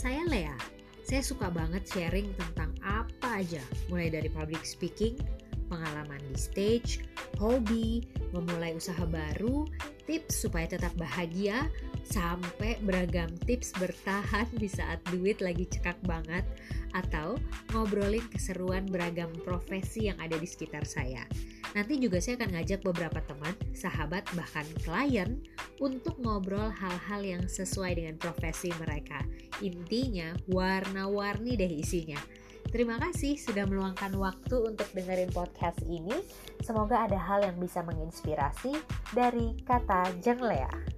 saya Lea. Saya suka banget sharing tentang apa aja, mulai dari public speaking, pengalaman di stage, hobi, memulai usaha baru, tips supaya tetap bahagia, sampai beragam tips bertahan di saat duit lagi cekak banget, atau ngobrolin keseruan beragam profesi yang ada di sekitar saya. Nanti juga saya akan ngajak beberapa teman, sahabat, bahkan klien untuk ngobrol hal-hal yang sesuai dengan profesi mereka. Intinya warna-warni deh isinya. Terima kasih sudah meluangkan waktu untuk dengerin podcast ini. Semoga ada hal yang bisa menginspirasi dari kata Jenglea.